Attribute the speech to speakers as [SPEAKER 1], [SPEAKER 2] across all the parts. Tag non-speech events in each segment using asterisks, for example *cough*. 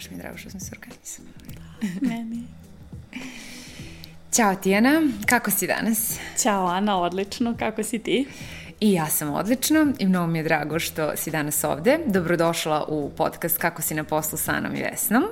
[SPEAKER 1] baš mi je drago što smo se organizovali.
[SPEAKER 2] Meni. *laughs*
[SPEAKER 1] Ćao Tijana, kako si danas?
[SPEAKER 2] Ćao Ana, odlično, kako si ti?
[SPEAKER 1] I ja sam odlično i mnogo mi je drago što si danas ovde. Dobrodošla u podcast Kako si na poslu sa Anom i Vesnom.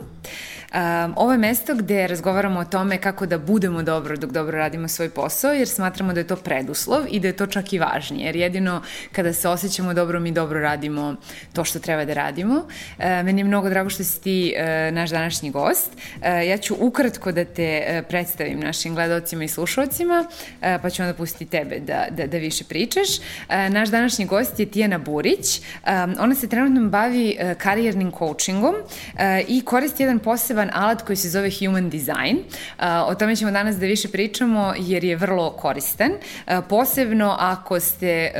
[SPEAKER 1] Um, ovo je mesto gde razgovaramo o tome kako da budemo dobro dok dobro radimo svoj posao, jer smatramo da je to preduslov i da je to čak i važnije, jer jedino kada se osjećamo dobro, mi dobro radimo to što treba da radimo. Uh, meni je mnogo drago što si ti uh, naš današnji gost. Uh, ja ću ukratko da te uh, predstavim našim gledalcima i slušalcima, uh, pa ću onda pustiti tebe da, da, da više pričaš. Uh, naš današnji gost je Tijana Burić. Um, ona se trenutno bavi uh, karijernim coachingom uh, i koristi jedan poseban poseban alat koji se zove Human Design. Uh, o tome ćemo danas da više pričamo jer je vrlo koristan, uh, posebno ako ste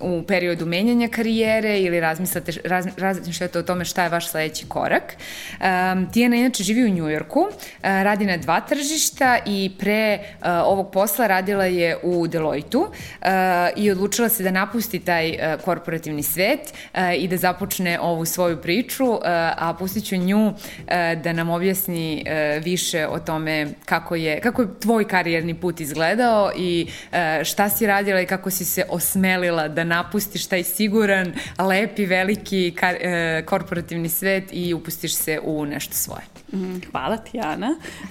[SPEAKER 1] uh, u periodu menjanja karijere ili razmislite, raz, razmišljate o tome šta je vaš sledeći korak. Um, Tijana inače živi u Njujorku, radi na dva tržišta i pre ovog posla radila je u Deloitu i odlučila se da napusti taj korporativni svet i da započne ovu svoju priču, a pustit ću nju da nam objasni e, više o tome kako je, kako je tvoj karijerni put izgledao i e, šta si radila i kako si se osmelila da napustiš taj siguran, lepi, veliki kar, e, korporativni svet i upustiš se u nešto svoje.
[SPEAKER 2] Mhm, hvala ti, Ana.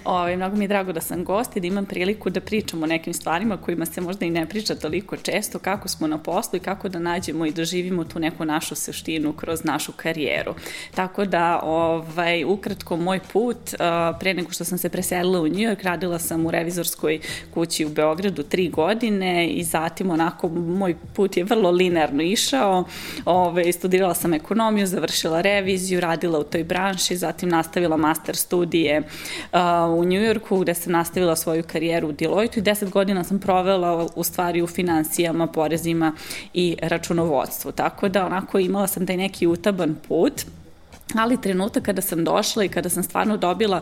[SPEAKER 2] Ove, ovaj, mnogo mi je drago da sam gost i da imam priliku da pričam o nekim stvarima kojima se možda i ne priča toliko često, kako smo na poslu i kako da nađemo i da živimo tu neku našu suštinu kroz našu karijeru. Tako da, ovaj, ukratko, moj put, uh, pre nego što sam se preselila u New York, radila sam u revizorskoj kući u Beogradu tri godine i zatim onako moj put je vrlo linearno išao. Ove, studirala sam ekonomiju, završila reviziju, radila u toj branši, zatim nastavila master studije uh, u New Yorku gde sam nastavila svoju karijeru u Deloitu i deset godina sam provela u stvari u financijama, porezima i računovodstvu. Tako da onako imala sam taj neki utaban put ali trenutak kada sam došla i kada sam stvarno dobila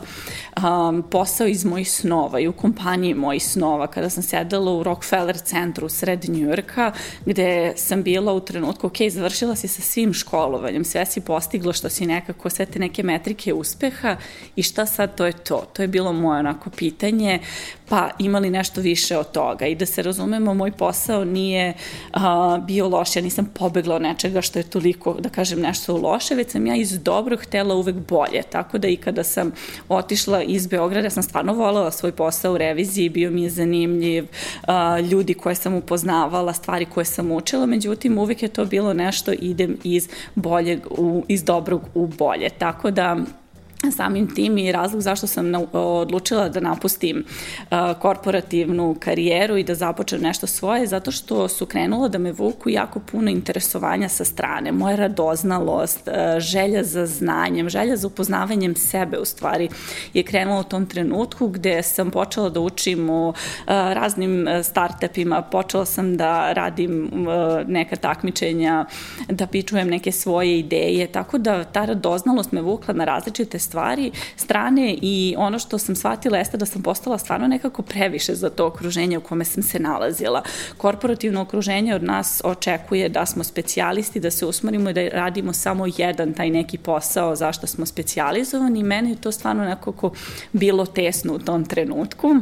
[SPEAKER 2] um, posao iz mojih snova i u kompaniji mojih snova, kada sam sedela u Rockefeller centru u sred Njujorka, gde sam bila u trenutku, ok, završila si sa svim školovanjem, sve si postigla što si nekako, sve te neke metrike uspeha i šta sad, to je to. To je bilo moje onako pitanje, pa imali nešto više od toga. I da se razumemo, moj posao nije a, bio loš, ja nisam pobegla od nečega što je toliko, da kažem, nešto loše, već sam ja iz dobro htela uvek bolje. Tako da i kada sam otišla iz Beograda, sam stvarno volala svoj posao u reviziji, bio mi je zanimljiv, a, ljudi koje sam upoznavala, stvari koje sam učila, međutim uvek je to bilo nešto idem iz boljeg, u, iz dobrog u bolje. Tako da samim tim i razlog zašto sam na, odlučila da napustim uh, korporativnu karijeru i da započnem nešto svoje, zato što su krenula da me vuku jako puno interesovanja sa strane. Moja radoznalost, uh, želja za znanjem, želja za upoznavanjem sebe u stvari je krenula u tom trenutku gde sam počela da učim o uh, raznim startupima, počela sam da radim neka takmičenja, da pičujem neke svoje ideje, tako da ta radoznalost me vukla na različite stvari stvari, strane i ono što sam shvatila jeste da sam postala stvarno nekako previše za to okruženje u kome sam se nalazila. Korporativno okruženje od nas očekuje da smo specijalisti, da se usmarimo i da radimo samo jedan taj neki posao zašto smo specijalizovani i meni je to stvarno nekako bilo tesno u tom trenutku.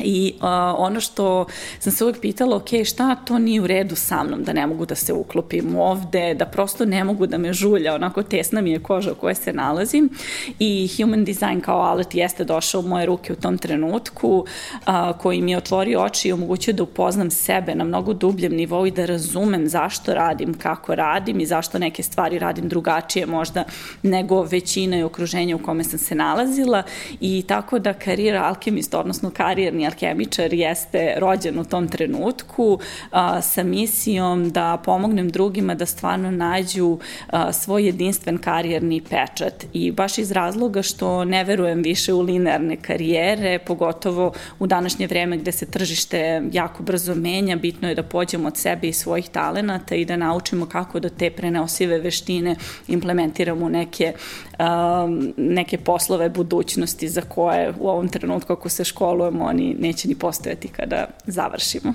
[SPEAKER 2] I uh, ono što sam se uvek pitala, ok, šta to nije u redu sa mnom, da ne mogu da se uklopim ovde, da prosto ne mogu da me žulja, onako tesna mi je koža u kojoj se nalazim. I human design kao alat jeste došao u moje ruke u tom trenutku uh, koji mi je otvorio oči i omogućio da upoznam sebe na mnogo dubljem nivou i da razumem zašto radim, kako radim i zašto neke stvari radim drugačije možda nego većina i okruženja u kome sam se nalazila. I tako da karijera alkemista, odnosno karijerni alkemičar jeste rođen u tom trenutku a, sa misijom da pomognem drugima da stvarno nađu a, svoj jedinstven karijerni pečat. I baš iz razloga što ne verujem više u linearne karijere, pogotovo u današnje vreme gde se tržište jako brzo menja, bitno je da pođemo od sebe i svojih talenata i da naučimo kako da te preneosive veštine implementiramo u neke, um, neke poslove budućnosti za koje u ovom trenutku ako se školujemo oni neće ni postojati kada završimo.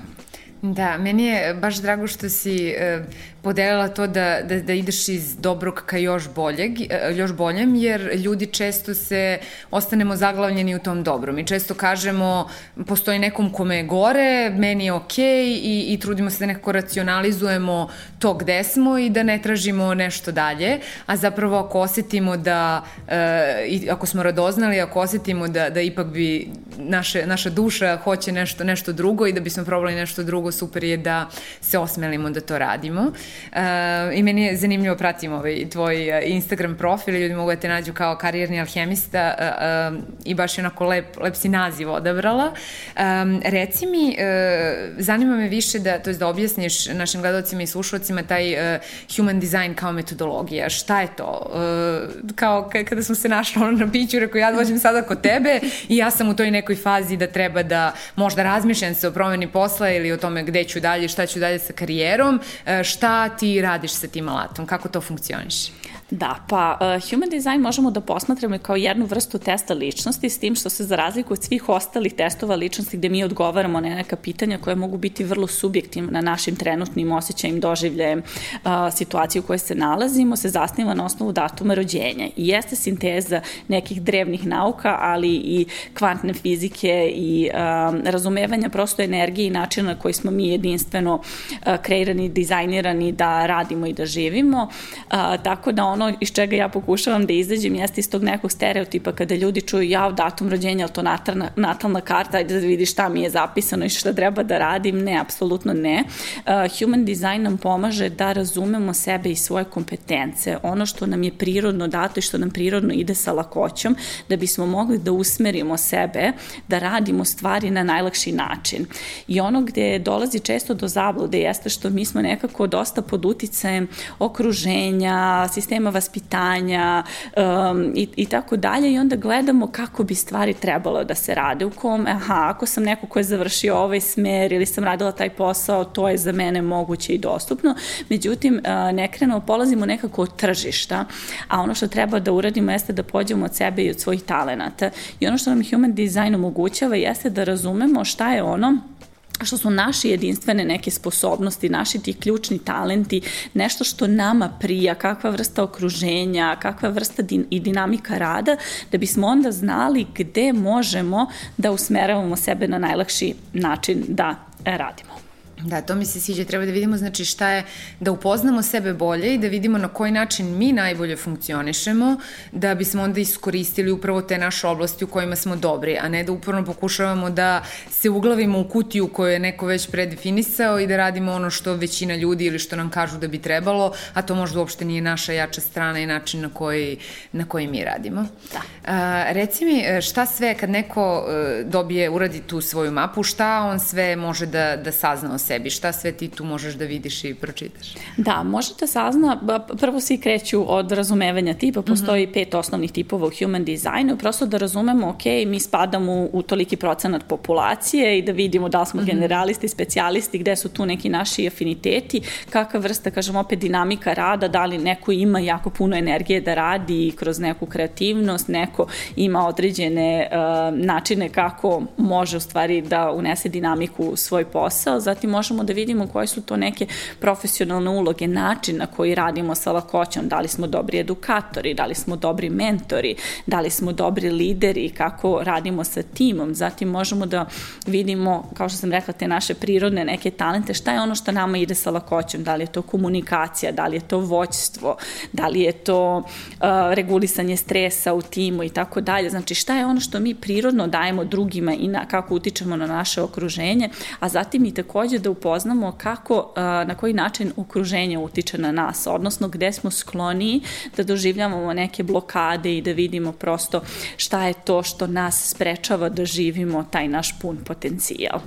[SPEAKER 1] Da, meni je baš drago što si e, podelila to da, da, da ideš iz dobrog ka još, boljeg, e, još boljem, jer ljudi često se ostanemo zaglavljeni u tom dobrom i često kažemo postoji nekom kome je gore, meni je okej okay, i, i trudimo se da nekako racionalizujemo to gde smo i da ne tražimo nešto dalje, a zapravo ako osetimo da, e, i ako smo radoznali, ako osetimo da, da ipak bi naše, naša duša hoće nešto, nešto drugo i da bismo probali nešto drugo, super je da se osmelimo da to radimo. Uh, I meni je zanimljivo, pratim ovaj tvoj eh, Instagram profil, ljudi mogu da te nađu kao karijerni alhemista uh, i baš je onako lep, lep si naziv odabrala. Reci mi, zanima me više da, to je da objasniš našim gledalcima i slušalcima taj human design kao metodologija. Šta je to? Kao kada smo se našli ono na piću, rekao ja dođem sada kod tebe i ja sam u toj nekoj fazi da treba da možda razmišljam se o promeni posla ili o tome gde ću dalje, šta ću dalje sa karijerom, e, šta ti radiš sa tim alatom, kako to funkcioniš?
[SPEAKER 2] Da, pa uh, human design možemo da posmatramo kao jednu vrstu testa ličnosti, s tim što se za razliku od svih ostalih testova ličnosti gde mi odgovaramo na neka pitanja koje mogu biti vrlo subjektivna na našim trenutnim osjećajem, doživljajem, uh, situaciju u kojoj se nalazimo, se zasniva na osnovu datuma rođenja i jeste sinteza nekih drevnih nauka, ali i kvantne fizike i um, razumevanja prosto energije i načina na koji smo mi jedinstveno uh, kreirani, dizajnirani da radimo i da živimo. Uh, tako da ono iz čega ja pokušavam da izađem jeste iz tog nekog stereotipa kada ljudi čuju ja datum rođenja, ali to natalna, natalna karta, ajde da vidi šta mi je zapisano i šta treba da radim. Ne, apsolutno ne. Uh, human design nam pomaže da razumemo sebe i svoje kompetence, ono što nam je prirodno dato i što nam prirodno ide sa lakoćom, da bismo mogli da usmerimo sebe, da radimo stvari na najlakši način. I ono gde dolazi često do zablude jeste što mi smo nekako dosta pod uticajem okruženja, sistema tema vaspitanja um, i, i tako dalje i onda gledamo kako bi stvari trebalo da se rade, u kom, aha, ako sam neko ko je završio ovaj smer ili sam radila taj posao, to je za mene moguće i dostupno, međutim, uh, ne krenemo, polazimo nekako od tržišta, a ono što treba da uradimo jeste da pođemo od sebe i od svojih talenata. I ono što nam human design omogućava jeste da razumemo šta je ono što su naše jedinstvene neke sposobnosti, naši ti ključni talenti, nešto što nama prija, kakva vrsta okruženja, kakva vrsta din i dinamika rada, da bismo onda znali gde možemo da usmeravamo sebe na najlakši način da radimo.
[SPEAKER 1] Da, to mi se sviđa. Treba da vidimo znači šta je, da upoznamo sebe bolje i da vidimo na koji način mi najbolje funkcionišemo, da bismo onda iskoristili upravo te naše oblasti u kojima smo dobri, a ne da uporno pokušavamo da se uglavimo u kutiju koju je neko već predefinisao i da radimo ono što većina ljudi ili što nam kažu da bi trebalo, a to možda uopšte nije naša jača strana i način na koji, na koji mi radimo.
[SPEAKER 2] Da.
[SPEAKER 1] A, reci mi, šta sve kad neko e, dobije, uradi tu svoju mapu, šta on sve može da, da sazna o sebi, šta sve ti tu možeš da vidiš i pročitaš?
[SPEAKER 2] Da, možete da sazna, prvo svi kreću od razumevanja tipa, postoji mm -hmm. pet osnovnih tipova u human designu, prosto da razumemo, ok, mi spadamo u, u toliki procenat populacije i da vidimo da li smo mm -hmm. generalisti, specijalisti, gde su tu neki naši afiniteti, kakva vrsta, kažem opet, dinamika rada, da li neko ima jako puno energije da radi kroz neku kreativnost, neko ima određene uh, načine kako može u stvari da unese dinamiku u svoj posao, zatim možemo da vidimo koje su to neke profesionalne uloge, način na koji radimo sa lakoćom, da li smo dobri edukatori, da li smo dobri mentori, da li smo dobri lideri, kako radimo sa timom, zatim možemo da vidimo, kao što sam rekla, te naše prirodne neke talente, šta je ono što nama ide sa lakoćom, da li je to komunikacija, da li je to voćstvo, da li je to uh, regulisanje stresa u timu i tako dalje, znači šta je ono što mi prirodno dajemo drugima i na, kako utičemo na naše okruženje, a zatim i takođe da upoznamo kako, na koji način okruženje utiče na nas, odnosno gde smo skloniji da doživljavamo neke blokade i da vidimo prosto šta je to što nas sprečava da živimo taj naš pun potencijal.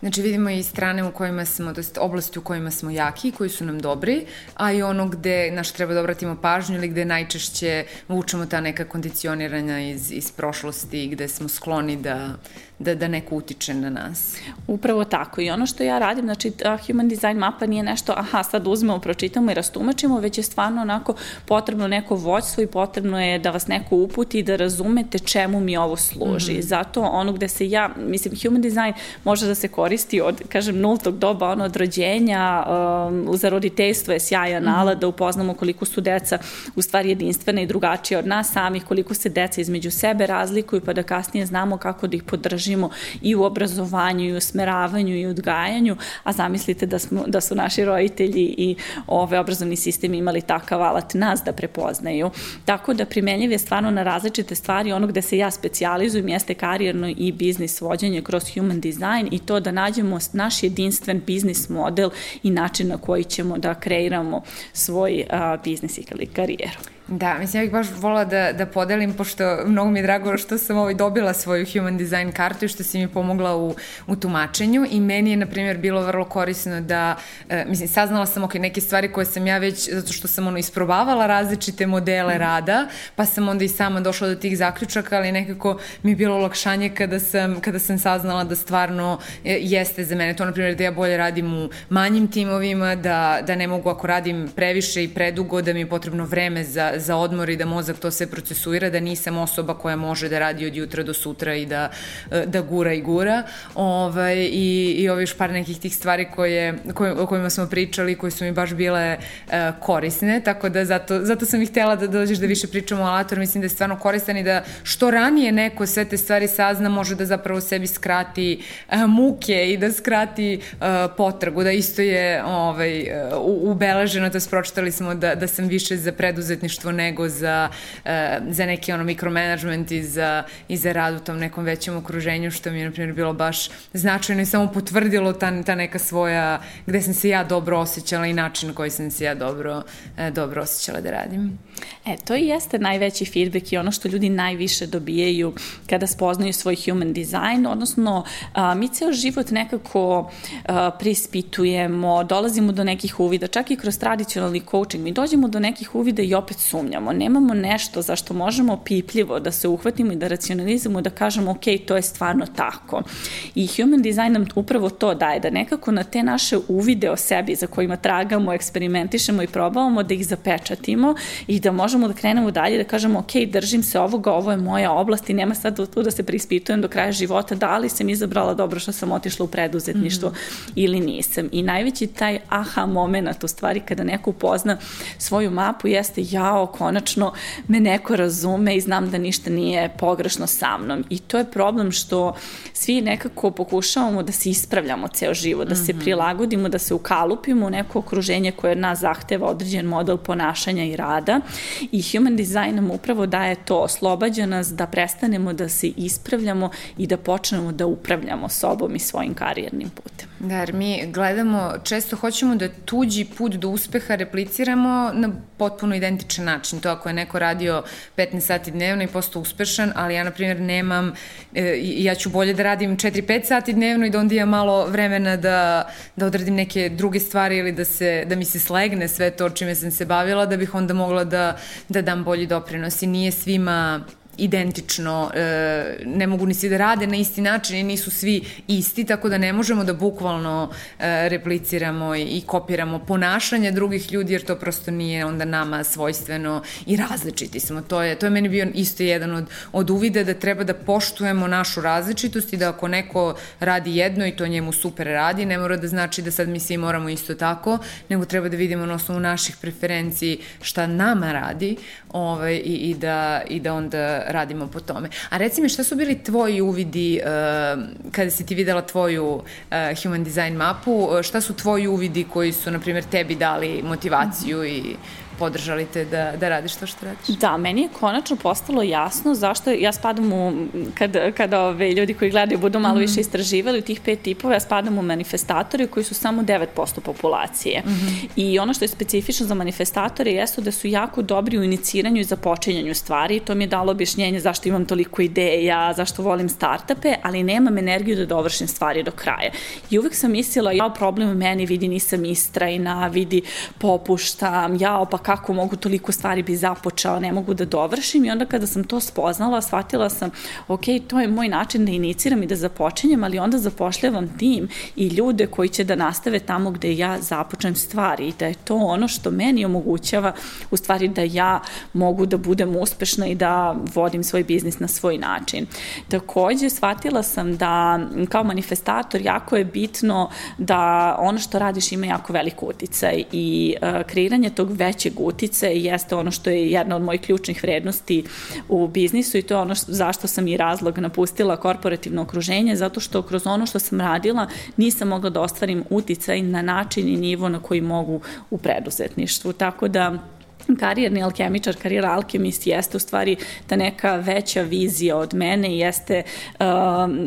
[SPEAKER 1] Znači vidimo i strane u kojima smo, to oblasti u kojima smo jaki, koji su nam dobri, a i ono gde naš treba da obratimo pažnju ili gde najčešće vučemo ta neka kondicioniranja iz, iz prošlosti, gde smo skloni da da, da neko utiče na nas.
[SPEAKER 2] Upravo tako. I ono što ja radim, znači Human Design mapa nije nešto, aha, sad uzmemo, pročitamo i rastumačimo, već je stvarno onako potrebno neko vođstvo i potrebno je da vas neko uputi i da razumete čemu mi ovo služi. Mm -hmm. Zato ono gde se ja, mislim, Human Design može da se koristi od, kažem, nultog doba, ono od rođenja, um, za roditeljstvo je sjajan mm -hmm. alat da upoznamo koliko su deca u stvari jedinstvene i drugačije od nas samih, koliko se deca između sebe razlikuju, pa da kasnije znamo kako da ih podržimo težimo i u obrazovanju i u smeravanju i u odgajanju, a zamislite da, smo, da su naši roditelji i ove obrazovni sistemi imali takav alat nas da prepoznaju. Tako da primenjiv je stvarno na različite stvari, ono gde se ja specializujem jeste karijerno i biznis vođenje kroz human design i to da nađemo naš jedinstven biznis model i način na koji ćemo da kreiramo svoj a, biznis ili karijeru.
[SPEAKER 1] Da, mislim, ja bih baš volila da, da podelim, pošto mnogo mi je drago što sam ovaj dobila svoju human design kartu i što si mi pomogla u, u tumačenju i meni je, na primjer, bilo vrlo korisno da, e, mislim, saznala sam ok, neke stvari koje sam ja već, zato što sam ono isprobavala različite modele mm. rada, pa sam onda i sama došla do tih zaključaka, ali nekako mi je bilo olakšanje kada sam, kada sam saznala da stvarno e, jeste za mene to, na primjer, da ja bolje radim u manjim timovima, da, da ne mogu ako radim previše i predugo, da mi je potrebno vreme za, za odmor i da mozak to sve procesuira, da nisam osoba koja može da radi od jutra do sutra i da, da gura i gura. Ovaj, i, I još par nekih tih stvari koje, koje, o kojima smo pričali, koje su mi baš bile uh, korisne, tako da zato, zato sam i htela da dođeš da više pričamo o alatoru, mislim da je stvarno koristan i da što ranije neko sve te stvari sazna, može da zapravo sebi skrati uh, muke i da skrati uh, potragu, da isto je ovaj, ubeleženo, da spročitali smo da, da sam više za preduzetništvo društvo nego za, uh, za neki ono mikromanagement i za, i za rad u tom nekom većem okruženju, što mi je, na primjer, bilo baš značajno i samo potvrdilo ta, ta neka svoja, gde sam se ja dobro osjećala i način na koji sam se ja dobro, uh, dobro osjećala da radim.
[SPEAKER 2] E, to i jeste najveći feedback i ono što ljudi najviše dobijaju kada spoznaju svoj human design, odnosno a, mi ceo život nekako a, prispitujemo, dolazimo do nekih uvida, čak i kroz tradicionalni coaching, mi dođemo do nekih uvida i opet sumnjamo. Nemamo nešto za što možemo pipljivo da se uhvatimo i da racionalizujemo, da kažemo ok, to je stvarno tako. I human design nam upravo to daje, da nekako na te naše uvide o sebi za kojima tragamo, eksperimentišemo i probavamo da ih zapečatimo i da možemo da krenemo dalje, da kažemo ok, držim se ovoga, ovo je moja oblast i nema sad tu da se prispitujem do kraja života da li sam izabrala dobro što sam otišla u preduzetništvo mm -hmm. ili nisam. I najveći taj aha moment u stvari kada neko upozna svoju mapu jeste jao, konačno me neko razume i znam da ništa nije pogrešno sa mnom. I to je problem što svi nekako pokušavamo da se ispravljamo ceo život, da se mhm. prilagodimo, da se ukalupimo u neko okruženje koje od nas zahteva određen model ponašanja i rada i human design nam upravo daje to, oslobađa nas da prestanemo da se ispravljamo i da počnemo da upravljamo sobom i svojim karijernim putem.
[SPEAKER 1] Da, jer mi gledamo, često hoćemo da tuđi put do uspeha repliciramo na potpuno identičan način. To ako je neko radio 15 sati dnevno i postao uspešan, ali ja, na primjer, nemam, e, ja ću bolje da radim 4-5 sati dnevno i da onda imam malo vremena da, da odradim neke druge stvari ili da, se, da mi se slegne sve to čime sam se bavila, da bih onda mogla da, da dam bolji doprinos. I nije svima identično, e, ne mogu ni svi da rade na isti način i nisu svi isti, tako da ne možemo da bukvalno e, repliciramo i, i kopiramo ponašanje drugih ljudi, jer to prosto nije onda nama svojstveno i različiti smo. To je, to je meni bio isto jedan od, od uvide da treba da poštujemo našu različitost i da ako neko radi jedno i to njemu super radi, ne mora da znači da sad mi svi moramo isto tako, nego treba da vidimo na osnovu naših preferenciji šta nama radi ovaj, i, i, da, i da onda radimo po tome. A reci mi, šta su bili tvoji uvidi uh, kada si ti videla tvoju uh, human design mapu, šta su tvoji uvidi koji su, na primjer, tebi dali motivaciju i podržali te da, da radiš to što radiš?
[SPEAKER 2] Da, meni je konačno postalo jasno zašto ja spadam u, kad, kada ove ljudi koji gledaju budu malo mm -hmm. više istraživali u tih pet tipova, ja spadam u manifestatore koji su samo 9% populacije. Mm -hmm. I ono što je specifično za manifestatore jeste da su jako dobri u iniciranju i započinjanju stvari. To mi je dalo objašnjenje zašto imam toliko ideja, zašto volim startupe, ali nemam energiju da dovršim stvari do kraja. I uvek sam mislila, ja problem u meni vidi nisam istrajna, vidi popuštam, jao pa kako mogu toliko stvari bi započeo, ne mogu da dovršim i onda kada sam to spoznala, shvatila sam, ok, to je moj način da iniciram i da započinjem, ali onda zapošljavam tim i ljude koji će da nastave tamo gde ja započnem stvari i da je to ono što meni omogućava u stvari da ja mogu da budem uspešna i da vodim svoj biznis na svoj način. Takođe, shvatila sam da kao manifestator jako je bitno da ono što radiš ima jako velik uticaj i uh, kreiranje tog većeg uticaja jeste ono što je jedna od mojih ključnih vrednosti u biznisu i to je ono što, zašto sam i razlog napustila korporativno okruženje, zato što kroz ono što sam radila nisam mogla da ostvarim uticaj na način i nivo na koji mogu u preduzetništvu. Tako da karijerni alkemičar, karijera alkemist jeste u stvari ta neka veća vizija od mene jeste uh,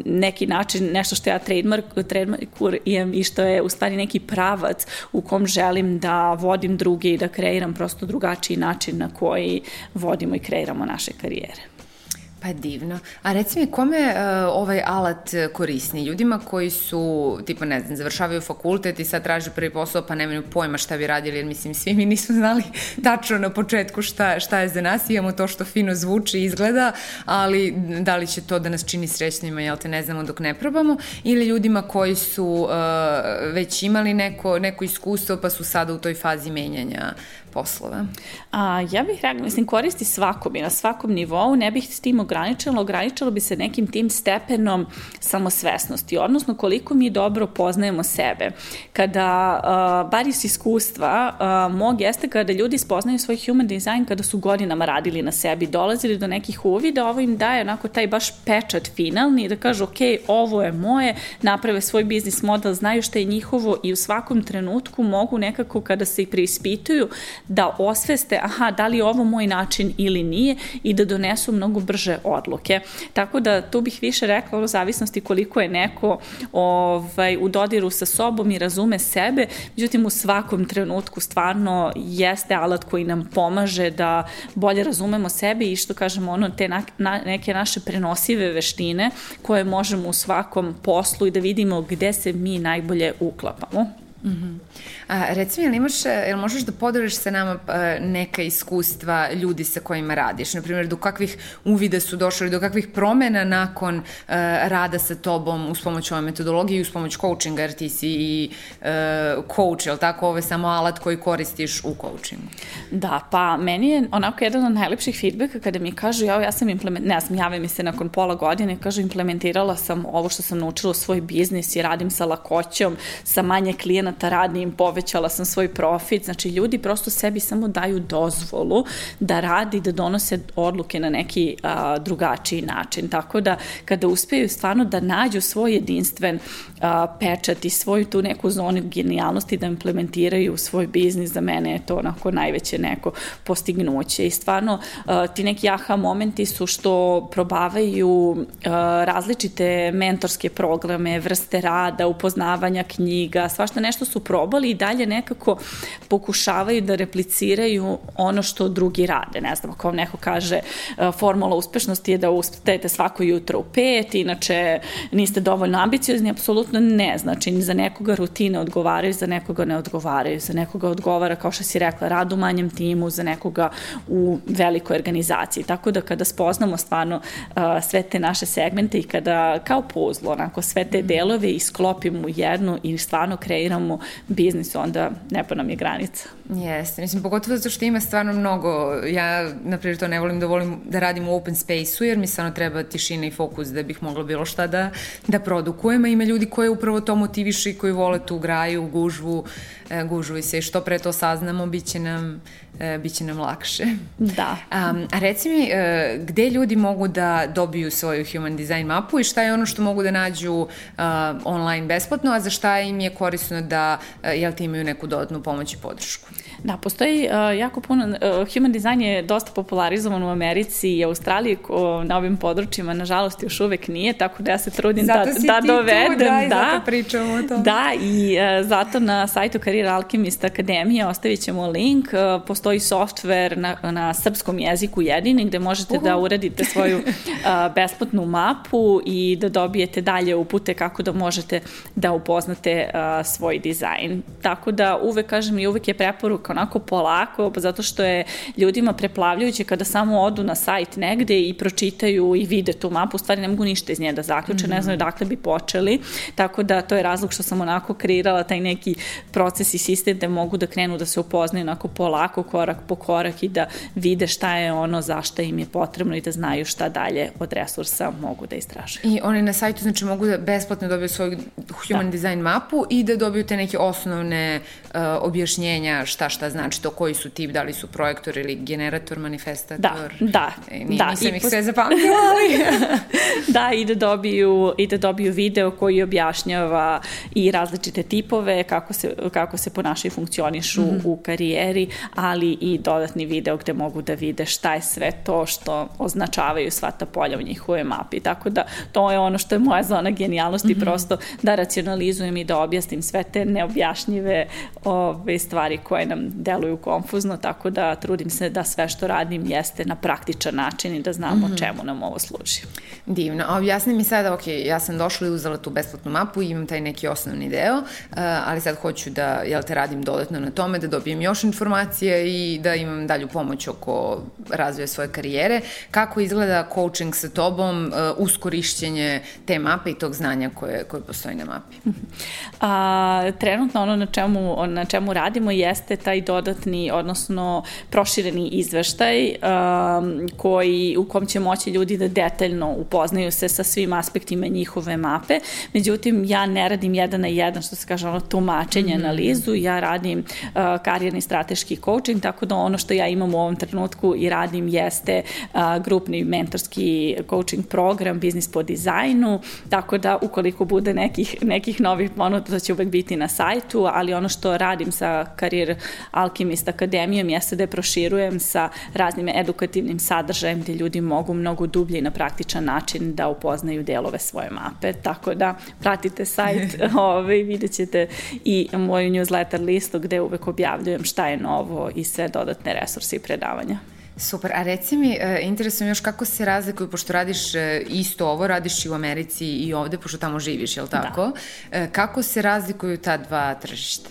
[SPEAKER 2] neki način, nešto što ja trademark, trademarkujem i što je u stvari neki pravac u kom želim da vodim druge i da kreiram prosto drugačiji način na koji vodimo i kreiramo naše karijere.
[SPEAKER 1] Pa divno. A reci mi, kome uh, ovaj alat korisni? Ljudima koji su, tipa, ne znam, završavaju fakultet i sad traže prvi posao, pa nemaju pojma šta bi radili, jer mislim, svi mi nismo znali *laughs* tačno na početku šta, šta je za nas, imamo to što fino zvuči i izgleda, ali da li će to da nas čini srećnima, jel te ne znamo dok ne probamo, ili ljudima koji su uh, već imali neko, neko iskustvo, pa su sada u toj fazi menjanja poslova?
[SPEAKER 2] A, ja bih rekla, mislim, koristi svakom i na svakom nivou, ne bih s tim ograničila, ograničilo bi se nekim tim stepenom samosvesnosti, odnosno koliko mi dobro poznajemo sebe. Kada, a, bar iz iskustva, a, mog jeste kada ljudi spoznaju svoj human design kada su godinama radili na sebi, dolazili do nekih uvida, ovo im daje onako taj baš pečat finalni, da kažu, ok, ovo je moje, naprave svoj biznis model, znaju šta je njihovo i u svakom trenutku mogu nekako kada se i preispituju da osveste, aha, da li je ovo moj način ili nije i da donesu mnogo brže odluke. Tako da tu bih više rekla o zavisnosti koliko je neko ovaj, u dodiru sa sobom i razume sebe, međutim u svakom trenutku stvarno jeste alat koji nam pomaže da bolje razumemo sebe i što kažemo ono, te na, na, neke naše prenosive veštine koje možemo u svakom poslu i da vidimo gde se mi najbolje uklapamo. Mm
[SPEAKER 1] -hmm. A, reci mi, jel, imaš, jel možeš da podeliš sa nama a, neka iskustva ljudi sa kojima radiš? Naprimjer, do kakvih uvida su došli, do kakvih promena nakon a, rada sa tobom uz pomoć ove metodologije i uz pomoć coachinga, jer ti si i a, coach, jel tako? Ovo je samo alat koji koristiš u coachingu.
[SPEAKER 2] Da, pa meni je onako jedan od najlepših feedbacka kada mi kažu, ja, ja sam implement, ne znam, jave mi se nakon pola godine, kažu implementirala sam ovo što sam naučila u svoj biznis i radim sa lakoćom, sa manje klijenata radim, povećala sam svoj profit, znači ljudi prosto sebi samo daju dozvolu da radi, da donose odluke na neki a, drugačiji način, tako da kada uspeju stvarno da nađu svoj jedinstven a, pečat svoju tu neku zonu genijalnosti da implementiraju u svoj biznis, za mene je to onako najveće neko postignuće i stvarno a, ti neki aha momenti su što probavaju a, različite mentorske programe, vrste rada, upoznavanja knjiga, svašta nešto su probali i dalje nekako pokušavaju da repliciraju ono što drugi rade. Ne znam, ako vam neko kaže formula uspešnosti je da ustajete svako jutro u pet, inače niste dovoljno ambiciozni, apsolutno ne. Znači, za nekoga rutine odgovaraju, za nekoga ne odgovaraju, za nekoga odgovara, kao što si rekla, rad u manjem timu, za nekoga u velikoj organizaciji. Tako da kada spoznamo stvarno uh, sve te naše segmente i kada kao puzlo, onako sve te delove isklopimo u jednu i stvarno kreiramo biznis, onda ne pa nam je granica.
[SPEAKER 1] Jeste, mislim, pogotovo zato što ima stvarno mnogo, ja, na primjer, to ne volim da volim da radim u open space-u, jer mi stvarno treba tišina i fokus da bih mogla bilo šta da, da produkujem, a ima ljudi koje upravo to motivišu i koji vole tu graju, gužvu, e, gužvu i se, što pre to saznamo, bit će nam, e, bit će nam lakše.
[SPEAKER 2] Da. *laughs*
[SPEAKER 1] Um, a reci mi, e, gde ljudi mogu da dobiju svoju human design mapu i šta je ono što mogu da nađu uh, online besplatno, a za šta im je korisno da, uh, jel ti imaju neku dodatnu pomoć i podršku?
[SPEAKER 2] Da, postoji uh, jako puno, uh, human design je dosta popularizovan u Americi i Australiji ko, na ovim područjima, nažalost još uvek nije, tako da ja se trudim
[SPEAKER 1] zato
[SPEAKER 2] da, da dovedem. Tu,
[SPEAKER 1] da, i da, zato pričamo o tom.
[SPEAKER 2] Da, i uh, zato na sajtu Career Alchemist Akademije ostavit ćemo link, uh, postoji software na, na srpskom jeziku jedini gde možete uh -huh. da uradite svoju uh, besplatnu mapu i da dobijete dalje upute kako da možete da upoznate uh, svoj dizajn. Tako da uvek kažem i uvek je preporuka onako polako, pa zato što je ljudima preplavljujuće kada samo odu na sajt negde i pročitaju i vide tu mapu, u stvari ne mogu ništa iz nje da zaključe, mm -hmm. ne znaju dakle bi počeli, tako da to je razlog što sam onako kreirala taj neki proces i sistem da mogu da krenu da se upoznaju onako polako, korak po korak i da vide šta je ono zašto im je potrebno i da znaju šta dalje od resursa mogu da istražuju.
[SPEAKER 1] I oni na sajtu znači mogu da besplatno dobiju svoju human da. design mapu i da dobiju te neke osnovne uh, objašnjenja šta šta znači to, koji su tip, da li su projektor ili generator, manifestator.
[SPEAKER 2] Da, da.
[SPEAKER 1] E, nije, da nisam ih pos... sve zapamtila, ali... *laughs*
[SPEAKER 2] da, i da dobiju, i da dobiju video koji objašnjava i različite tipove, kako se, kako se ponašaju i funkcionišu mm -hmm. u karijeri, ali i dodatni video gde mogu da vide šta je sve to što označavaju sva ta polja u njihovoj mapi. Tako da to je ono što je moja zona genijalnosti, mm -hmm. prosto da racionalizujem i da objasnim sve te neobjašnjive ove stvari koje nam deluju konfuzno, tako da trudim se da sve što radim jeste na praktičan način i da znamo mm -hmm. čemu nam ovo služi.
[SPEAKER 1] Divno. A objasni mi sada, ok, ja sam došla i uzela tu besplatnu mapu i imam taj neki osnovni deo, uh, ali sad hoću da, jel te, radim dodatno na tome, da dobijem još informacije i da imam dalju pomoć oko razvoja svoje karijere. Kako izgleda coaching sa tobom uh, uz korišćenje te mape i tog znanja koje, koje postoji na mapi? *laughs*
[SPEAKER 2] A, trenutno ono na čemu, na čemu radimo jeste taj dodatni, odnosno prošireni izveštaj um, koji, u kom će moći ljudi da detaljno upoznaju se sa svim aspektima njihove mape. Međutim, ja ne radim jedan na jedan, što se kaže, ono tumačenje, mm -hmm. analizu, ja radim uh, karijerni strateški coaching, tako da ono što ja imam u ovom trenutku i radim jeste uh, grupni mentorski coaching program, biznis po dizajnu, tako da ukoliko bude nekih, nekih novih ponuda, to će uvek biti na sajtu, ali ono što radim sa karijer Alchemist Akademijom jeste da je proširujem sa raznim edukativnim sadržajem gde ljudi mogu mnogo dublje i na praktičan način da upoznaju delove svoje mape. Tako da pratite sajt, *laughs* ovaj, vidjet ćete i moju newsletter listu gde uvek objavljujem šta je novo i sve dodatne resurse i predavanja.
[SPEAKER 1] Super, a reci mi, e, interesujem još kako se razlikuju, pošto radiš e, isto ovo, radiš i u Americi i ovde, pošto tamo živiš, je li tako? Da. Kako se razlikuju ta dva tržišta?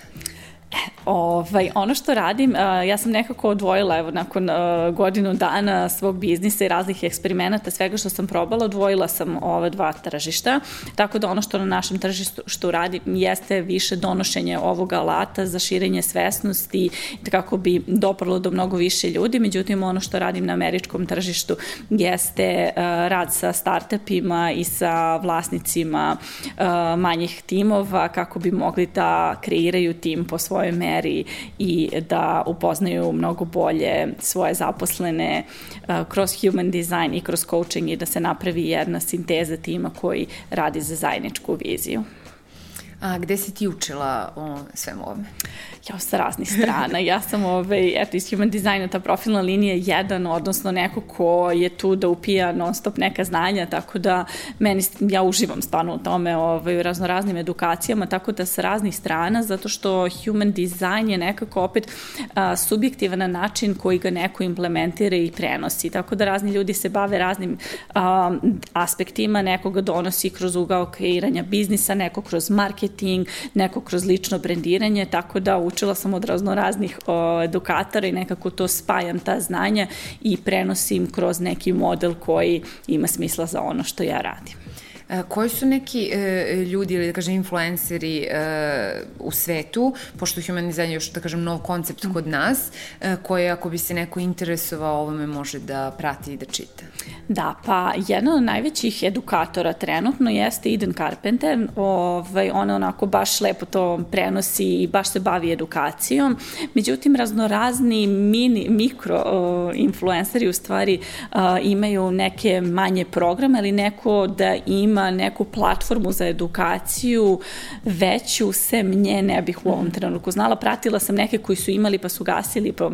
[SPEAKER 2] Ovaj, ono što radim, ja sam nekako odvojila, evo, nakon godinu dana svog biznisa i raznih eksperimenata, svega što sam probala, odvojila sam ove dva tržišta, tako da ono što na našem tržištu što radim jeste više donošenje ovog alata za širenje svesnosti, kako bi doprlo do mnogo više ljudi, međutim ono što radim na američkom tržištu jeste rad sa startupima i sa vlasnicima manjih timova kako bi mogli da kreiraju tim po svojoj svojoj meri i da upoznaju mnogo bolje svoje zaposlene uh, kroz human design i kroz coaching i da se napravi jedna sinteza tima koji radi za zajedničku viziju.
[SPEAKER 1] A gde si ti učila o svemu ovome?
[SPEAKER 2] ja, sa raznih strana. Ja sam, ovaj, eto, iz human designa ta profilna linija je jedan, odnosno neko ko je tu da upija non stop neka znanja, tako da meni, ja uživam stvarno u tome, ovaj, u raznoraznim edukacijama, tako da sa raznih strana, zato što human design je nekako opet a, subjektivan način koji ga neko implementira i prenosi, tako da razni ljudi se bave raznim a, aspektima, neko ga donosi kroz ugao kreiranja biznisa, neko kroz marketing, neko kroz lično brendiranje, tako da učila sam od raznoraznih o, edukatora i nekako to spajam ta znanja i prenosim kroz neki model koji ima smisla za ono što ja radim.
[SPEAKER 1] E, koji su neki e, ljudi ili da kažem influenceri e, u svetu, pošto human design je još da kažem nov koncept kod nas, koje ako bi se neko interesovao ovome može da prati i da čita?
[SPEAKER 2] Da, pa jedna od najvećih edukatora trenutno jeste Eden Carpenter, ovaj, ona onako baš lepo to prenosi i baš se bavi edukacijom, međutim raznorazni mini, mikro uh, influenceri u stvari uh, imaju neke manje programe, ali neko da ima ima neku platformu za edukaciju veću, sem nje ne bih u ovom mhm. trenutku znala. Pratila sam neke koji su imali pa su gasili, pro,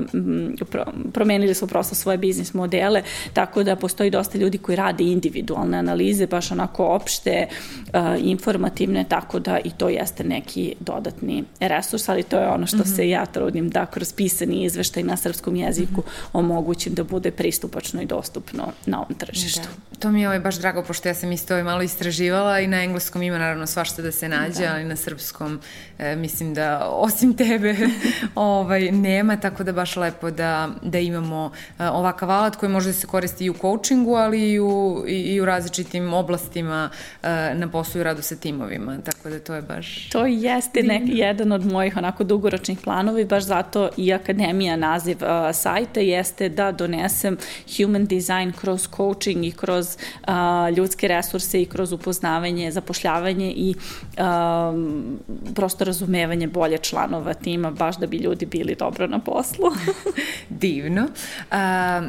[SPEAKER 2] pro, promenili su prosto svoje biznis modele, tako da postoji dosta ljudi koji rade individualne analize, baš onako opšte, uh, informativne, tako da i to jeste neki dodatni resurs, ali to je ono što mm -hmm. se ja trudim da kroz pisani izveštaj na srpskom jeziku mm -hmm. omogućim da bude pristupačno i dostupno na ovom tržištu.
[SPEAKER 1] Da. To mi je ovaj baš drago, pošto ja sam isto ovaj malo istraživala i na engleskom ima naravno svašta da se nađe, da. ali na srpskom e, mislim da osim tebe *laughs* ovaj, nema, tako da baš lepo da, da imamo e, ovakav alat koji može da se koristi i u coachingu, ali i u, i, i u različitim oblastima e, na poslu i radu sa timovima, tako da to je baš...
[SPEAKER 2] To jeste nek, jedan od mojih onako dugoročnih planova i baš zato i Akademija naziv uh, sajta jeste da donesem human design kroz coaching i kroz uh, ljudske resurse i kroz upoznavanje, zapošljavanje i um, prosto razumevanje bolje članova tima, baš da bi ljudi bili dobro na poslu. *laughs*
[SPEAKER 1] Divno. Uh,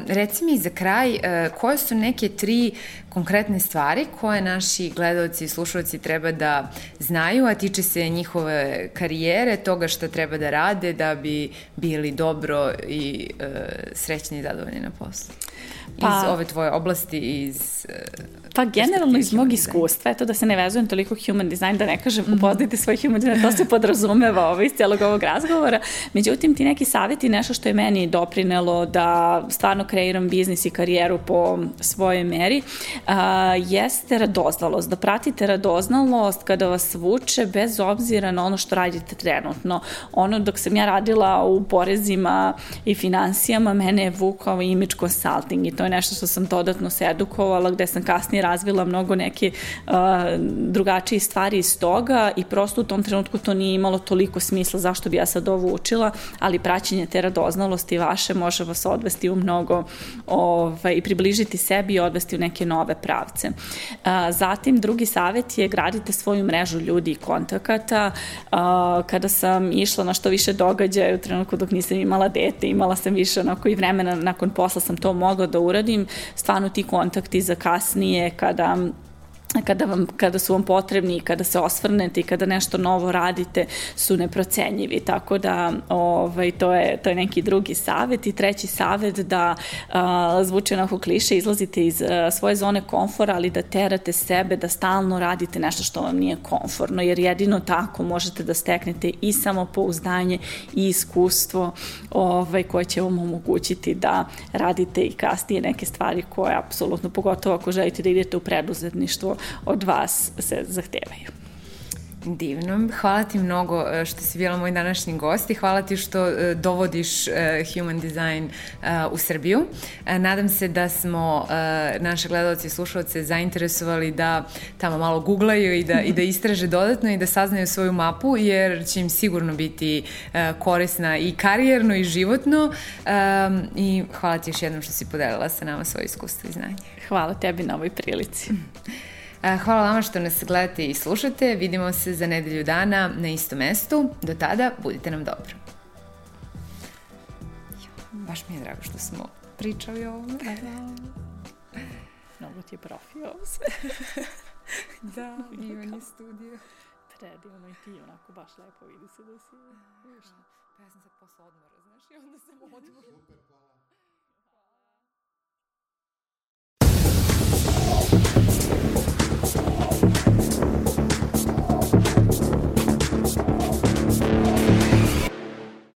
[SPEAKER 1] reci mi za kraj, uh, koje su neke tri konkretne stvari koje naši gledalci i slušalci treba da znaju, a tiče se njihove karijere, toga šta treba da rade da bi bili dobro i uh, srećni i zadovoljni na poslu? Pa, iz ove tvoje oblasti, iz... Uh,
[SPEAKER 2] pa generalno iz mog iskustva, eto da se ne vezujem toliko human design, da ne kažem mm -hmm. upoznajte svoj human design, to se podrazumeva ovo iz celog ovog razgovora. Međutim, ti neki savjeti, nešto što je meni doprinelo da stvarno kreiram biznis i karijeru po svojoj meri, uh, jeste radoznalost. Da pratite radoznalost kada vas vuče bez obzira na ono što radite trenutno. Ono dok sam ja radila u porezima i financijama, mene je vukao image consulting i to je nešto što sam dodatno se edukovala, gde sam kasnije razvila mnogo neke uh, drugačije stvari iz toga i prosto u tom trenutku to nije imalo toliko smisla zašto bi ja sad ovo učila, ali praćenje te radoznalosti vaše može vas odvesti u mnogo ovaj, i približiti sebi i odvesti u neke nove pravce. Uh, zatim, drugi savet je gradite svoju mrežu ljudi i kontakata. Uh, kada sam išla na što više događaja u trenutku dok nisam imala dete, imala sam više onako i vremena nakon posla sam to mogla da uradim, stvarno ti kontakti za kasnije kādām kada, vam, kada su vam potrebni i kada se osvrnete i kada nešto novo radite su neprocenjivi, tako da ovaj, to, je, to je neki drugi savet. I treći savet da a, zvuči onako kliše, izlazite iz a, svoje zone komfora, ali da terate sebe da stalno radite nešto što vam nije komforno, jer jedino tako možete da steknete i samopouzdanje i iskustvo ovaj, koje će vam omogućiti da radite i kasnije neke stvari koje apsolutno, pogotovo ako želite da idete u preduzetništvo, od vas se zahtevaju.
[SPEAKER 1] Divno. Hvala ti mnogo e, što si bila moj današnji gost i hvala ti što e, dovodiš e, human design u Srbiju. Nadam se da smo naše gledalci i slušalce zainteresovali da tamo malo googlaju i da, i da istraže dodatno i da saznaju svoju mapu jer će im sigurno biti korisna i karijerno i životno i hvala ti još jednom što si podelila sa nama svoje iskustvo i znanje.
[SPEAKER 2] Hvala tebi na ovoj prilici. *laughs*
[SPEAKER 1] Hvala vama što nas gledate i slušate. Vidimo se za nedelju dana na istom mestu. Do tada, budite nam dobro. Baš mi je drago što smo pričali o ovome. Da, da.
[SPEAKER 2] Mnogo ti je profi ovo sve. *laughs*
[SPEAKER 1] da, je studio.
[SPEAKER 2] Predivno i ti onako baš lepo vidi se da si.
[SPEAKER 1] Pa ja sam sad posle odmora, znaš, i onda sam *laughs* odmora. Super, hvala.